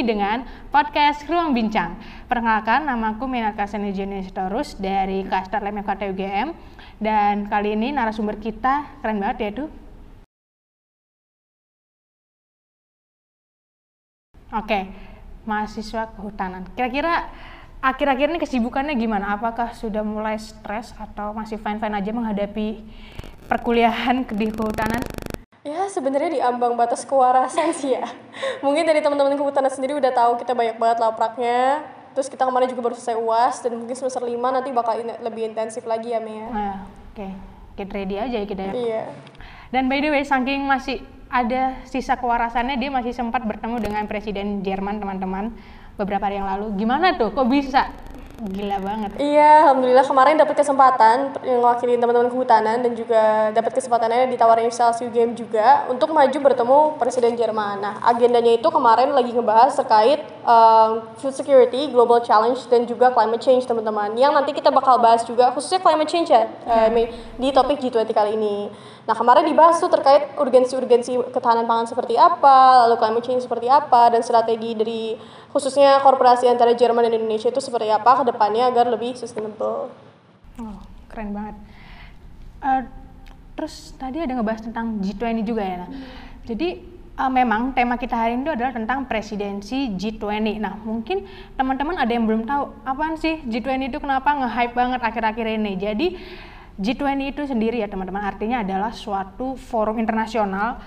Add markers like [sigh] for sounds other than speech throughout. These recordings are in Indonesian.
lagi dengan podcast Ruang Bincang. Perkenalkan, namaku Minat Kasani Torus dari Kastar Lem FKT UGM. Dan kali ini narasumber kita keren banget yaitu Oke, mahasiswa kehutanan. Kira-kira akhir-akhir ini kesibukannya gimana? Apakah sudah mulai stres atau masih fine-fine aja menghadapi perkuliahan di kehutanan? Ya sebenarnya di ambang batas kewarasan sih ya. Mungkin dari teman-teman kehutanan sendiri udah tahu kita banyak banget lapraknya. Terus kita kemarin juga baru selesai UAS dan mungkin semester 5 nanti bakal in lebih intensif lagi ya Mia. Nah, oke. Okay. Get ready aja ya kita ya. Iya. Dan by the way, saking masih ada sisa kewarasannya, dia masih sempat bertemu dengan Presiden Jerman teman-teman beberapa hari yang lalu. Gimana tuh? Kok bisa? Gila banget. Iya, alhamdulillah kemarin dapat kesempatan yang wakilin teman-teman kehutanan dan juga dapat kesempatannya ditawarin Excelsior Game juga untuk maju bertemu Presiden Jerman. Nah, agendanya itu kemarin lagi ngebahas terkait um, food security, global challenge dan juga climate change teman-teman. Yang nanti kita bakal bahas juga khususnya climate change ya uh, di topik G20 kali ini. Nah, kemarin dibahas tuh terkait urgensi-urgensi ketahanan pangan seperti apa, lalu climate change seperti apa dan strategi dari khususnya korporasi antara Jerman dan Indonesia itu seperti apa ke depannya agar lebih sustainable. Oh, keren banget. Uh, terus tadi ada ngebahas tentang G20 juga ya. Nah. Hmm. Jadi uh, memang tema kita hari ini adalah tentang presidensi G20. Nah, mungkin teman-teman ada yang belum tahu apaan sih G20 itu kenapa nge-hype banget akhir-akhir ini. Jadi G20 itu sendiri ya teman-teman artinya adalah suatu forum internasional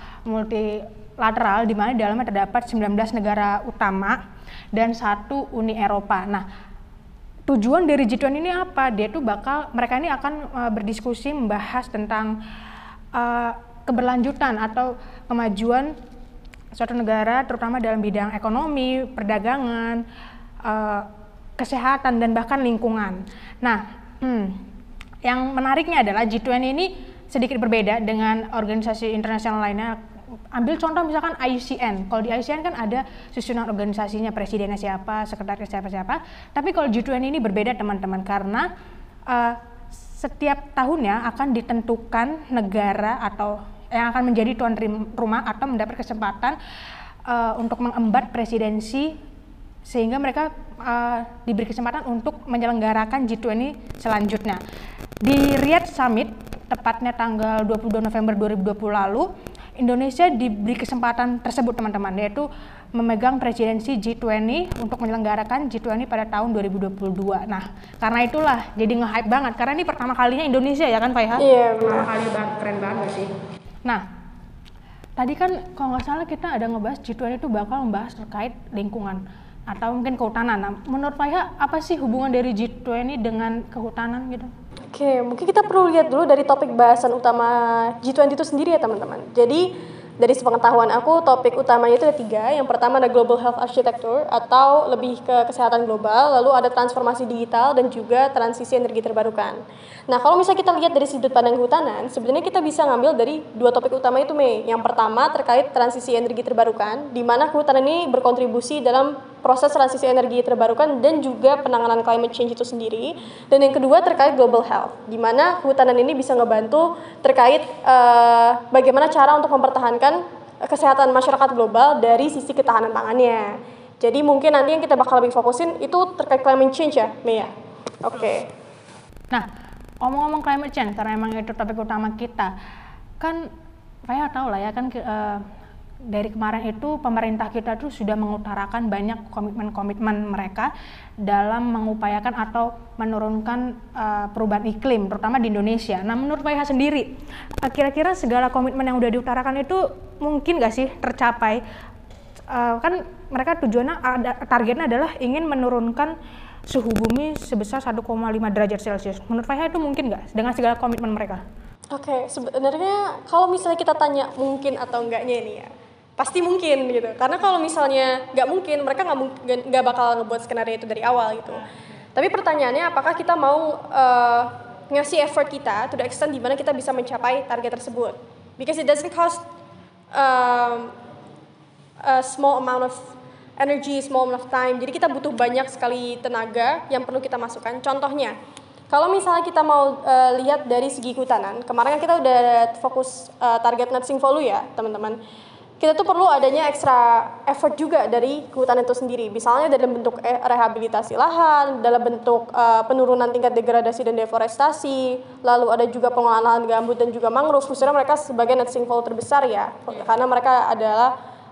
multilateral di mana di dalamnya terdapat 19 negara utama dan satu Uni Eropa. Nah, tujuan dari G20 ini apa? Dia tuh bakal mereka ini akan uh, berdiskusi membahas tentang uh, keberlanjutan atau kemajuan suatu negara terutama dalam bidang ekonomi, perdagangan, uh, kesehatan dan bahkan lingkungan. Nah, hmm, yang menariknya adalah G20 ini sedikit berbeda dengan organisasi internasional lainnya. Ambil contoh misalkan IUCN. Kalau di IUCN kan ada susunan organisasinya, presidennya siapa, sekretaris siapa-siapa. Tapi kalau G20 ini berbeda teman-teman karena uh, setiap tahunnya akan ditentukan negara atau yang akan menjadi tuan rumah atau mendapat kesempatan uh, untuk mengembat presidensi sehingga mereka uh, diberi kesempatan untuk menyelenggarakan G20 selanjutnya. Di Riyadh Summit, tepatnya tanggal 22 November 2020 lalu, Indonesia diberi kesempatan tersebut teman-teman, yaitu memegang presidensi G20 untuk menyelenggarakan G20 pada tahun 2022. Nah, karena itulah jadi nge-hype banget, karena ini pertama kalinya Indonesia ya kan Faiha? Iya, pertama kali banget, keren banget sih. Nah, tadi kan kalau nggak salah kita ada ngebahas G20 itu bakal membahas terkait lingkungan atau mungkin kehutanan. Nah, menurut Faiha apa sih hubungan dari G20 dengan kehutanan gitu? Oke, mungkin kita perlu lihat dulu dari topik bahasan utama G20 itu sendiri ya teman-teman. Jadi dari sepengetahuan aku topik utamanya itu ada tiga. Yang pertama ada Global Health Architecture atau lebih ke kesehatan global, lalu ada transformasi digital dan juga transisi energi terbarukan. Nah kalau misalnya kita lihat dari sudut pandang kehutanan, sebenarnya kita bisa ngambil dari dua topik utama itu Mei. Yang pertama terkait transisi energi terbarukan, di mana kehutanan ini berkontribusi dalam proses transisi energi terbarukan dan juga penanganan climate change itu sendiri. Dan yang kedua terkait global health, di mana kehutanan ini bisa ngebantu terkait uh, bagaimana cara untuk mempertahankan kesehatan masyarakat global dari sisi ketahanan pangannya. Jadi mungkin nanti yang kita bakal lebih fokusin itu terkait climate change ya, Mia. Oke. Okay. Nah, omong-omong climate change karena emang itu topik utama kita, kan saya tahu lah ya kan uh, dari kemarin itu pemerintah kita tuh sudah mengutarakan banyak komitmen-komitmen mereka dalam mengupayakan atau menurunkan uh, perubahan iklim, terutama di Indonesia. Nah, menurut Pak sendiri, kira kira-kira segala komitmen yang sudah diutarakan itu mungkin nggak sih tercapai? Uh, kan mereka tujuannya ada targetnya adalah ingin menurunkan suhu bumi sebesar 1,5 derajat Celcius. Menurut Pak itu mungkin nggak dengan segala komitmen mereka? Oke, okay, sebenarnya kalau misalnya kita tanya mungkin atau enggaknya ini ya, pasti mungkin gitu. Karena kalau misalnya nggak mungkin mereka nggak nggak bakal ngebuat skenario itu dari awal gitu. Tapi pertanyaannya apakah kita mau uh, ngasih effort kita to the extent di mana kita bisa mencapai target tersebut? Because it doesn't cost um, a small amount of energy small amount of time. Jadi kita butuh banyak sekali tenaga yang perlu kita masukkan. Contohnya kalau misalnya kita mau uh, lihat dari segi kehutanan kemarin kan kita udah fokus uh, target net volume ya teman-teman kita tuh perlu adanya ekstra effort juga dari hutan itu sendiri. Misalnya dalam bentuk eh, rehabilitasi lahan, dalam bentuk uh, penurunan tingkat degradasi dan deforestasi, lalu ada juga pengolahan gambut dan juga mangrove. Khususnya mereka sebagai net sink terbesar ya, karena mereka adalah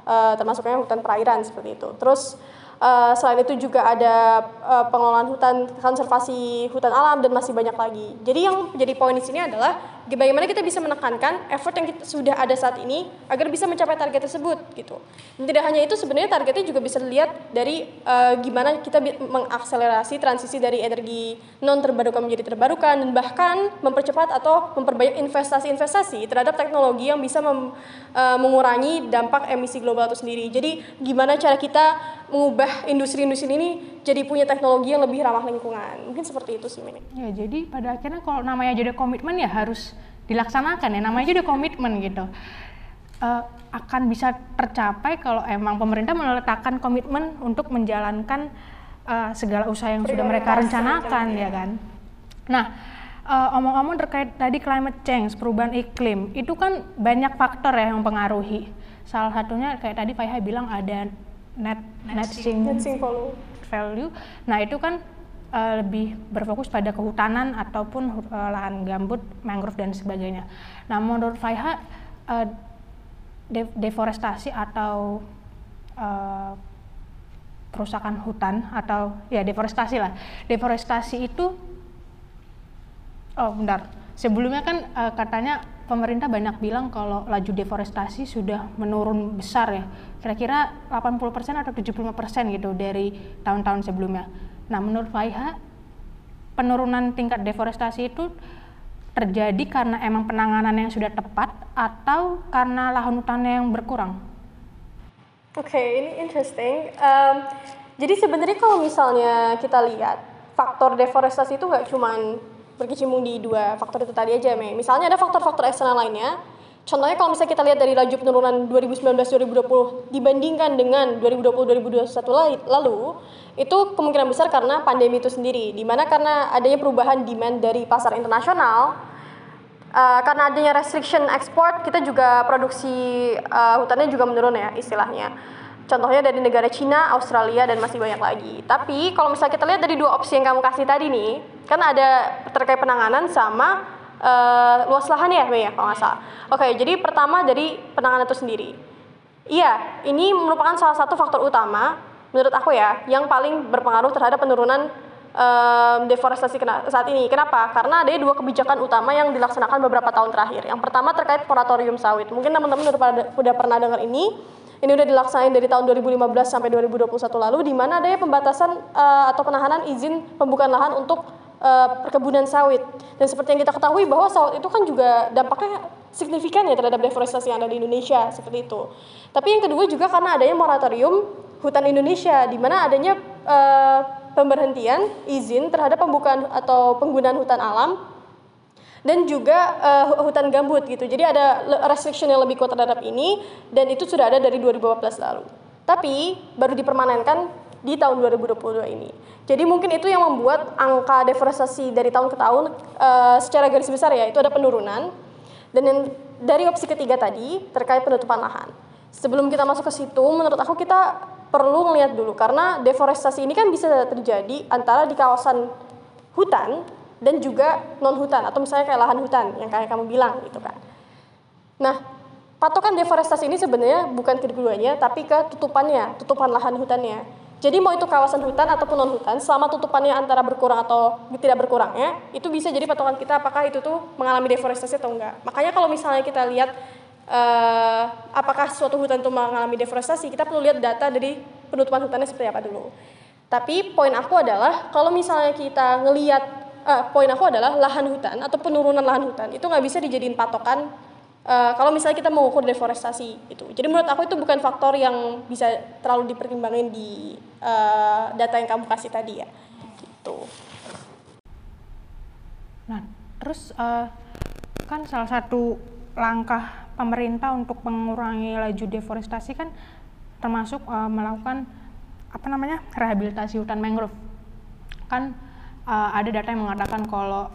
uh, termasuknya hutan perairan seperti itu. Terus Uh, selain itu juga ada uh, pengelolaan hutan, konservasi hutan alam dan masih banyak lagi. Jadi yang jadi poin di sini adalah bagaimana kita bisa menekankan effort yang kita, sudah ada saat ini agar bisa mencapai target tersebut gitu. Dan tidak hanya itu sebenarnya targetnya juga bisa dilihat dari uh, gimana kita mengakselerasi transisi dari energi non terbarukan menjadi terbarukan dan bahkan mempercepat atau memperbanyak investasi-investasi terhadap teknologi yang bisa mem, uh, mengurangi dampak emisi global itu sendiri. Jadi gimana cara kita mengubah industri-industri ini jadi punya teknologi yang lebih ramah lingkungan. Mungkin seperti itu sih, Mini. Ya, jadi pada akhirnya kalau namanya jadi komitmen ya harus dilaksanakan ya namanya juga komitmen gitu uh, akan bisa tercapai kalau emang pemerintah meletakkan komitmen untuk menjalankan uh, segala usaha yang sudah mereka rencanakan ya kan nah uh, omong-omong terkait tadi climate change perubahan iklim itu kan banyak faktor ya yang mempengaruhi salah satunya kayak tadi Faiha bilang ada net net, value nah itu kan uh, lebih berfokus pada kehutanan ataupun uh, lahan gambut, mangrove dan sebagainya. Nah, menurut Faiha uh, de deforestasi atau uh, perusakan hutan atau ya deforestasi lah. Deforestasi itu oh bentar. Sebelumnya kan uh, katanya pemerintah banyak bilang kalau laju deforestasi sudah menurun besar ya. Kira-kira 80% atau 75% gitu dari tahun-tahun sebelumnya. Nah, menurut Faiha, penurunan tingkat deforestasi itu terjadi karena emang penanganan yang sudah tepat atau karena lahan hutannya yang berkurang? Oke, okay, ini interesting. Um, jadi sebenarnya kalau misalnya kita lihat faktor deforestasi itu nggak cuma berkecimpung di dua faktor itu tadi aja, Mei. Misalnya ada faktor-faktor eksternal lainnya Contohnya kalau misalnya kita lihat dari laju penurunan 2019-2020 dibandingkan dengan 2020-2021 lalu, itu kemungkinan besar karena pandemi itu sendiri. Di mana karena adanya perubahan demand dari pasar internasional, uh, karena adanya restriction ekspor, kita juga produksi uh, hutannya juga menurun ya istilahnya. Contohnya dari negara Cina, Australia, dan masih banyak lagi. Tapi kalau misalnya kita lihat dari dua opsi yang kamu kasih tadi nih, kan ada terkait penanganan sama uh, luas lahan ya, Mei ya, kalau nggak salah. Oke, jadi pertama dari penanganan itu sendiri. Iya, ini merupakan salah satu faktor utama menurut aku ya, yang paling berpengaruh terhadap penurunan um, deforestasi saat ini. Kenapa? Karena ada dua kebijakan utama yang dilaksanakan beberapa tahun terakhir. Yang pertama terkait moratorium sawit. Mungkin teman-teman udah, udah pernah dengar ini. Ini udah dilaksanain dari tahun 2015 sampai 2021 lalu, di mana adanya pembatasan uh, atau penahanan izin pembukaan lahan untuk uh, perkebunan sawit. Dan seperti yang kita ketahui bahwa sawit itu kan juga dampaknya signifikan ya terhadap deforestasi yang ada di Indonesia seperti itu. Tapi yang kedua juga karena adanya moratorium hutan Indonesia di mana adanya uh, pemberhentian izin terhadap pembukaan atau penggunaan hutan alam dan juga uh, hutan gambut gitu. Jadi ada restriction yang lebih kuat terhadap ini dan itu sudah ada dari 2015 lalu. Tapi baru dipermanenkan di tahun 2022 ini. Jadi mungkin itu yang membuat angka deforestasi dari tahun ke tahun uh, secara garis besar ya itu ada penurunan. Dan yang dari opsi ketiga tadi terkait penutupan lahan. Sebelum kita masuk ke situ, menurut aku kita perlu melihat dulu karena deforestasi ini kan bisa terjadi antara di kawasan hutan dan juga non hutan atau misalnya kayak lahan hutan yang kayak kamu bilang gitu kan. Nah, patokan deforestasi ini sebenarnya bukan keduanya tapi ke tutupannya, tutupan lahan hutannya. Jadi mau itu kawasan hutan ataupun non hutan, selama tutupannya antara berkurang atau tidak berkurangnya, itu bisa jadi patokan kita apakah itu tuh mengalami deforestasi atau enggak. Makanya kalau misalnya kita lihat uh, apakah suatu hutan itu mengalami deforestasi, kita perlu lihat data dari penutupan hutannya seperti apa dulu. Tapi poin aku adalah kalau misalnya kita ngelihat uh, poin aku adalah lahan hutan atau penurunan lahan hutan itu nggak bisa dijadiin patokan Uh, kalau misalnya kita mengukur deforestasi itu, jadi menurut aku itu bukan faktor yang bisa terlalu dipertimbangkan di uh, data yang kamu kasih tadi ya, gitu. Nah, terus uh, kan salah satu langkah pemerintah untuk mengurangi laju deforestasi kan termasuk uh, melakukan apa namanya rehabilitasi hutan mangrove. Kan uh, ada data yang mengatakan kalau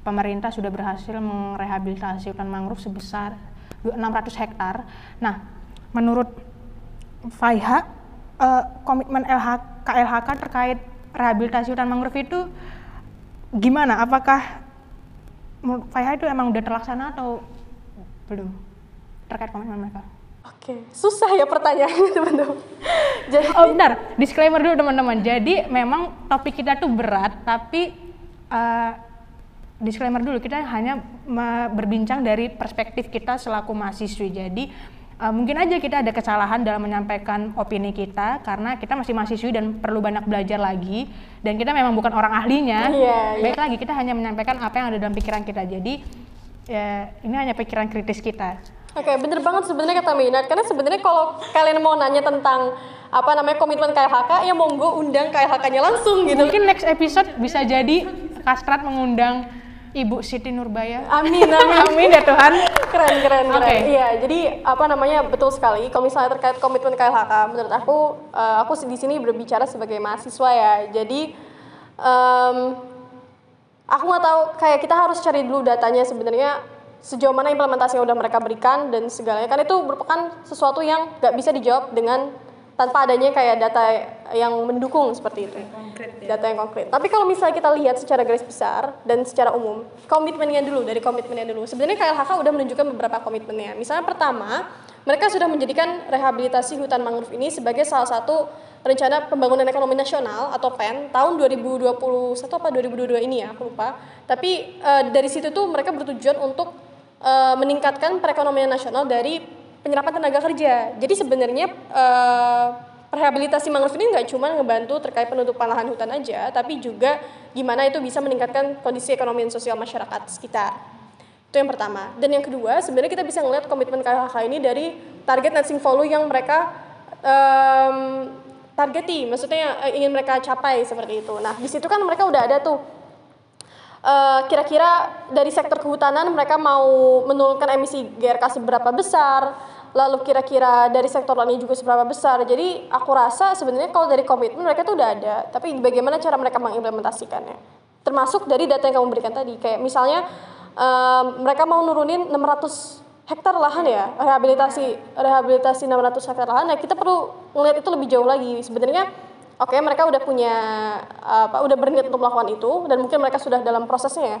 pemerintah sudah berhasil merehabilitasi hutan mangrove sebesar 600 hektar. Nah, menurut Faiha uh, komitmen LH, KLHK terkait rehabilitasi hutan mangrove itu gimana? Apakah menurut Faiha itu emang udah terlaksana atau belum terkait komitmen mereka? Oke, susah ya pertanyaannya teman-teman. Jadi, oh bentar, disclaimer dulu teman-teman. Jadi memang topik kita tuh berat, tapi uh, disclaimer dulu kita hanya berbincang dari perspektif kita selaku mahasiswi. Jadi uh, mungkin aja kita ada kesalahan dalam menyampaikan opini kita karena kita masih mahasiswi dan perlu banyak belajar lagi dan kita memang bukan orang ahlinya. Yeah, iya. Baik yeah. lagi kita hanya menyampaikan apa yang ada dalam pikiran kita. Jadi ya ini hanya pikiran kritis kita. Oke, okay, bener banget sebenarnya kata Minat karena sebenarnya kalau kalian mau nanya tentang apa namanya komitmen KLHK ya monggo undang KLHK-nya langsung gitu. Mungkin next episode bisa jadi Kastrat mengundang Ibu Siti Nurbaya. Amin, amin. [laughs] amin ya Tuhan. Keren, keren, keren. Okay. Iya, jadi apa namanya betul sekali. Kalau misalnya terkait komitmen KLHK, menurut aku, uh, aku di sini berbicara sebagai mahasiswa ya. Jadi um, aku nggak tahu kayak kita harus cari dulu datanya sebenarnya sejauh mana implementasi yang udah mereka berikan dan segalanya kan itu merupakan sesuatu yang nggak bisa dijawab dengan tanpa adanya kayak data yang mendukung seperti itu. Konkret, ya. Data yang konkret. Tapi kalau misalnya kita lihat secara garis besar dan secara umum, komitmennya dulu dari komitmennya dulu. Sebenarnya KLHK udah menunjukkan beberapa komitmennya. Misalnya pertama, mereka sudah menjadikan rehabilitasi hutan mangrove ini sebagai salah satu rencana pembangunan ekonomi nasional atau PEN tahun 2021 apa 2022 ini ya, aku lupa. Tapi uh, dari situ tuh mereka bertujuan untuk uh, meningkatkan perekonomian nasional dari penyerapan tenaga kerja. Jadi sebenarnya uh, rehabilitasi mangrove ini nggak cuma ngebantu terkait penutupan lahan hutan aja, tapi juga gimana itu bisa meningkatkan kondisi ekonomi dan sosial masyarakat sekitar. Itu yang pertama. Dan yang kedua, sebenarnya kita bisa melihat komitmen KLHK ini dari target net sink value yang mereka um, targeti, maksudnya uh, ingin mereka capai seperti itu. Nah, di situ kan mereka udah ada tuh eh, kira-kira uh, dari sektor kehutanan mereka mau menurunkan emisi GRK seberapa besar, lalu kira-kira dari sektor lainnya juga seberapa besar. Jadi aku rasa sebenarnya kalau dari komitmen mereka tuh udah ada, tapi bagaimana cara mereka mengimplementasikannya. Termasuk dari data yang kamu berikan tadi, kayak misalnya um, mereka mau nurunin 600 hektar lahan ya, rehabilitasi rehabilitasi 600 hektar lahan. Nah, kita perlu melihat itu lebih jauh lagi. Sebenarnya oke okay, mereka udah punya apa udah berniat untuk melakukan itu dan mungkin mereka sudah dalam prosesnya ya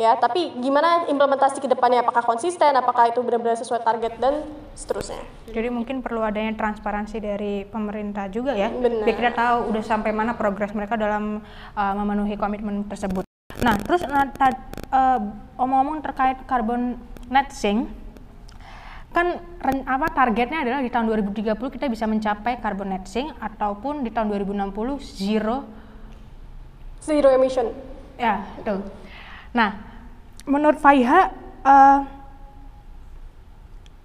ya tapi gimana implementasi ke depannya? Apakah konsisten? Apakah itu benar-benar sesuai target dan seterusnya? Jadi mungkin perlu adanya transparansi dari pemerintah juga ya. Benar. biar kita tahu udah sampai mana progres mereka dalam uh, memenuhi komitmen tersebut. Nah terus nah, uh, omong-omong terkait carbon net sink kan apa targetnya adalah di tahun 2030 kita bisa mencapai carbon net sink ataupun di tahun 2060 zero zero emission ya tuh Nah, menurut Faiha, uh,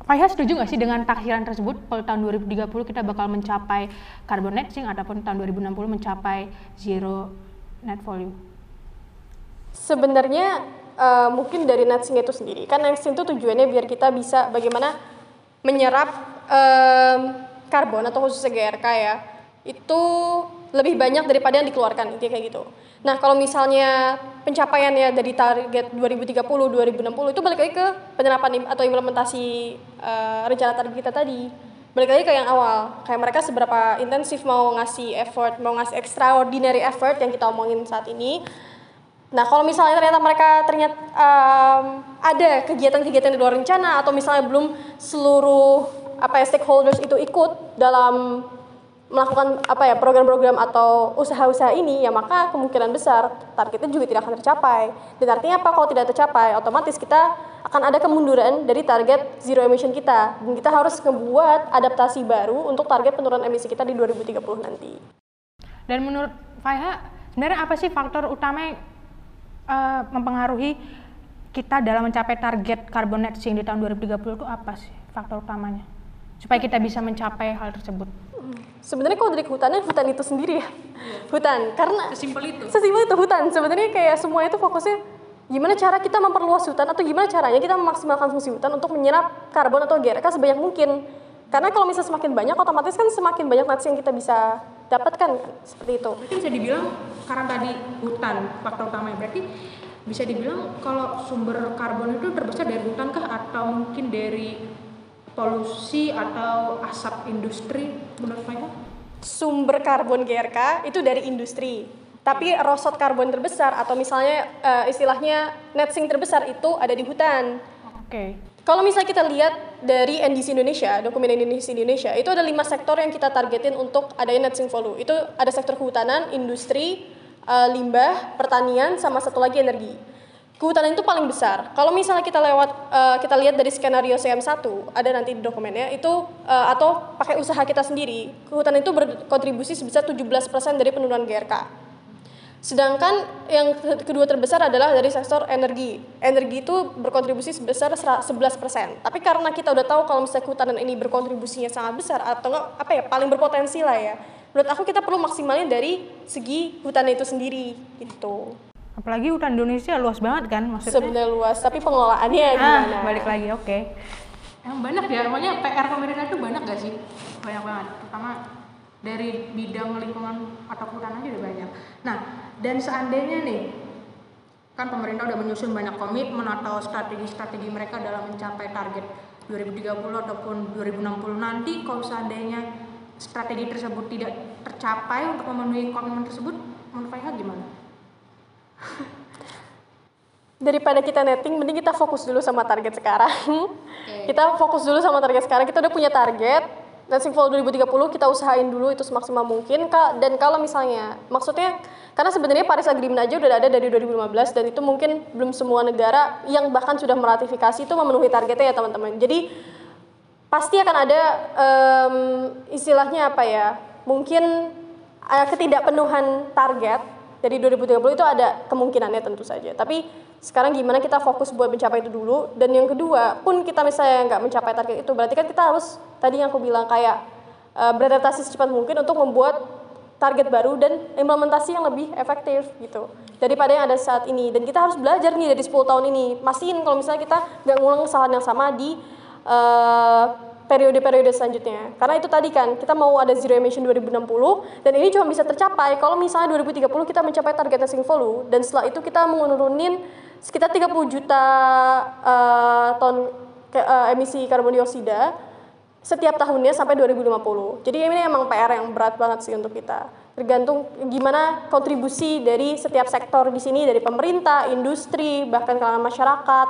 Faiha setuju nggak sih dengan taksiran tersebut? Kalau tahun 2030 kita bakal mencapai carbon net sink ataupun tahun 2060 mencapai zero net volume? Sebenarnya uh, mungkin dari net sink itu sendiri. Kan net sink itu tujuannya biar kita bisa bagaimana menyerap um, karbon atau khususnya GRK ya. Itu lebih banyak daripada yang dikeluarkan, intinya kayak gitu. Nah, kalau misalnya pencapaiannya dari target 2030, 2060 itu balik lagi ke penerapan atau implementasi uh, rencana target kita tadi. Balik lagi ke yang awal, kayak mereka seberapa intensif mau ngasih effort, mau ngasih extraordinary effort yang kita omongin saat ini. Nah, kalau misalnya ternyata mereka ternyata um, ada kegiatan-kegiatan di luar rencana atau misalnya belum seluruh apa ya stakeholders itu ikut dalam melakukan apa ya program-program atau usaha-usaha ini ya maka kemungkinan besar targetnya juga tidak akan tercapai. Dan artinya apa? Kalau tidak tercapai otomatis kita akan ada kemunduran dari target zero emission kita. Dan kita harus membuat adaptasi baru untuk target penurunan emisi kita di 2030 nanti. Dan menurut Faiha sebenarnya apa sih faktor utama uh, mempengaruhi kita dalam mencapai target carbon net sink di tahun 2030 itu apa sih faktor utamanya? Supaya kita bisa mencapai hal tersebut? sebenarnya kalau dari hutannya hutan itu sendiri ya. Hutan karena sesimpel itu. sesimpel itu hutan. Sebenarnya kayak semua itu fokusnya gimana cara kita memperluas hutan atau gimana caranya kita memaksimalkan fungsi hutan untuk menyerap karbon atau GRK sebanyak mungkin. Karena kalau misalnya semakin banyak otomatis kan semakin banyak nasi yang kita bisa dapatkan kan seperti itu berarti bisa dibilang karena tadi hutan faktor utamanya berarti bisa dibilang kalau sumber karbon itu terbesar dari hutan kah atau mungkin dari polusi atau asap industri menurut mereka? Sumber karbon GRK itu dari industri. Tapi rosot karbon terbesar atau misalnya uh, istilahnya net sink terbesar itu ada di hutan. Oke. Okay. Kalau misalnya kita lihat dari NDC Indonesia, dokumen NDC Indonesia, itu ada lima sektor yang kita targetin untuk adanya net sink volume. Itu ada sektor kehutanan, industri, uh, limbah, pertanian, sama satu lagi energi. Kehutanan itu paling besar. Kalau misalnya kita lewat uh, kita lihat dari skenario CM1, ada nanti di dokumennya itu uh, atau pakai usaha kita sendiri, kehutanan itu berkontribusi sebesar 17% dari penurunan GRK. Sedangkan yang kedua terbesar adalah dari sektor energi. Energi itu berkontribusi sebesar 11%. Tapi karena kita udah tahu kalau misalnya kehutanan ini berkontribusinya sangat besar atau enggak apa ya paling berpotensi lah ya. Menurut aku kita perlu maksimalnya dari segi hutan itu sendiri gitu. Apalagi hutan Indonesia luas banget kan maksudnya. Sebenarnya luas, tapi pengelolaannya ah, gimana? balik lagi, oke. Okay. Yang banyak ya, namanya PR pemerintah itu banyak gak sih? Banyak banget, terutama dari bidang lingkungan atau kehutanan aja udah banyak. Nah, dan seandainya nih, kan pemerintah udah menyusun banyak komitmen atau strategi-strategi mereka dalam mencapai target 2030 ataupun 2060 nanti kalau seandainya strategi tersebut tidak tercapai untuk memenuhi komitmen tersebut, menurut Faiha gimana? [laughs] daripada kita netting mending kita fokus dulu sama target sekarang okay. kita fokus dulu sama target sekarang kita udah punya target Dancing Fall 2030 kita usahain dulu itu semaksimal mungkin kak. Dan kalau misalnya maksudnya karena sebenarnya Paris Agreement aja udah ada dari 2015 dan itu mungkin belum semua negara yang bahkan sudah meratifikasi itu memenuhi targetnya ya teman-teman. Jadi pasti akan ada um, istilahnya apa ya mungkin uh, ketidakpenuhan target dari 2030 itu ada kemungkinannya tentu saja. Tapi sekarang gimana kita fokus buat mencapai itu dulu? Dan yang kedua pun kita misalnya nggak mencapai target itu berarti kan kita harus tadi yang aku bilang kayak uh, beradaptasi secepat mungkin untuk membuat target baru dan implementasi yang lebih efektif gitu. Daripada yang ada saat ini. Dan kita harus belajar nih dari 10 tahun ini. Mastiin kalau misalnya kita nggak ngulang kesalahan yang sama di uh, periode-periode selanjutnya. Karena itu tadi kan, kita mau ada zero emission 2060 dan ini cuma bisa tercapai kalau misalnya 2030 kita mencapai target net volume dan setelah itu kita menurunin sekitar 30 juta uh, ton ke, uh, emisi karbon dioksida setiap tahunnya sampai 2050. Jadi ini emang PR yang berat banget sih untuk kita. Tergantung gimana kontribusi dari setiap sektor di sini dari pemerintah, industri, bahkan kalangan masyarakat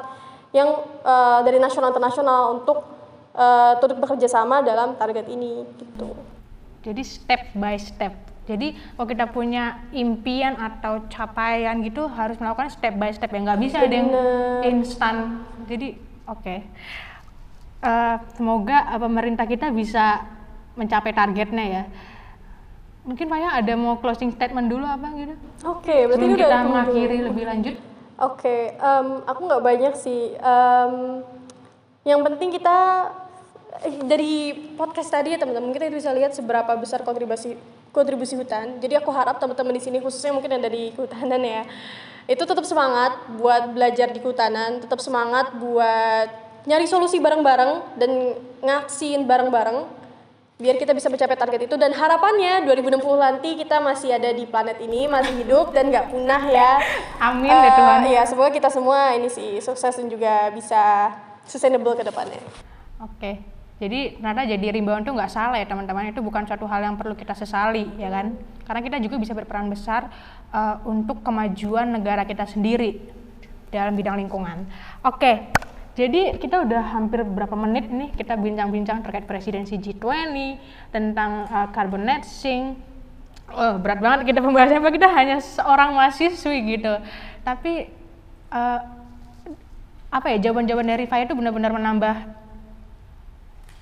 yang uh, dari nasional internasional untuk uh, turut bekerja sama dalam target ini gitu. Jadi step by step. Jadi kalau kita punya impian atau capaian gitu harus melakukan step by step ya nggak bisa ada yang instan. Jadi oke. Okay. Uh, eh, semoga uh, pemerintah kita bisa mencapai targetnya ya. Mungkin Pak ya ada mau closing statement dulu apa gitu? Oke, okay, berarti Sebelum kita mengakhiri lebih lanjut. Oke, okay, um, aku nggak banyak sih. Um, yang penting kita dari podcast tadi ya teman-teman kita bisa lihat seberapa besar kontribusi kontribusi hutan. Jadi aku harap teman-teman di sini khususnya mungkin yang dari kehutanan ya, itu tetap semangat buat belajar di kehutanan, tetap semangat buat nyari solusi bareng-bareng dan ngaksin bareng-bareng biar kita bisa mencapai target itu dan harapannya 2060 nanti kita masih ada di planet ini masih hidup dan nggak punah ya amin uh, ya Tuhan ya semoga kita semua ini sih sukses dan juga bisa sustainable ke depannya oke okay. Jadi ternyata jadi rimbawan itu nggak salah ya teman-teman itu bukan suatu hal yang perlu kita sesali ya kan karena kita juga bisa berperan besar uh, untuk kemajuan negara kita sendiri dalam bidang lingkungan. Oke, jadi kita udah hampir berapa menit nih kita bincang-bincang terkait presidensi G20 tentang uh, carbon net sink. Oh, berat banget kita pembahasannya, kita hanya seorang mahasiswi gitu. Tapi uh, apa ya jawaban-jawaban dari Faya itu benar-benar menambah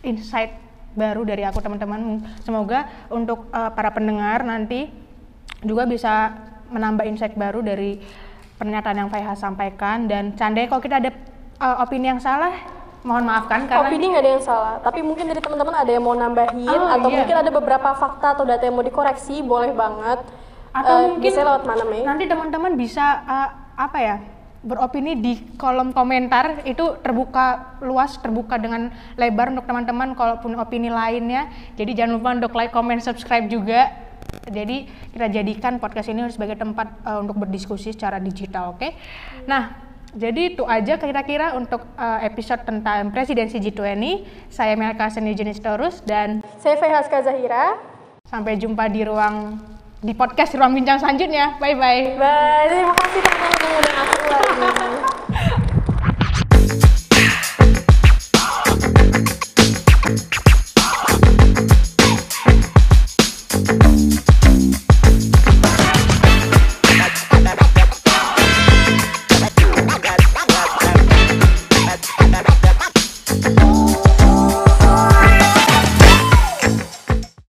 insight baru dari aku teman-teman. Semoga untuk uh, para pendengar nanti juga bisa menambah insight baru dari pernyataan yang Faiha sampaikan dan candai kalau kita ada uh, opini yang salah mohon maafkan karena opini nggak ada yang salah tapi mungkin dari teman-teman ada yang mau nambahin oh, atau iya. mungkin ada beberapa fakta atau data yang mau dikoreksi boleh banget atau uh, mungkin bisa lewat mana Mei? nanti teman-teman bisa uh, apa ya beropini di kolom komentar itu terbuka luas, terbuka dengan lebar untuk teman-teman kalaupun opini lainnya. Jadi jangan lupa untuk like, comment, subscribe juga. Jadi kita jadikan podcast ini sebagai tempat uh, untuk berdiskusi secara digital, oke? Okay? Nah, Jadi itu aja kira-kira untuk uh, episode tentang presidensi G20. Saya Melka Seni Jenis Torus dan Saya Fehaska Zahira. sampai jumpa di ruang di podcast ruang bincang selanjutnya. Bye bye. Bye. Terima kasih teman-teman yang udah.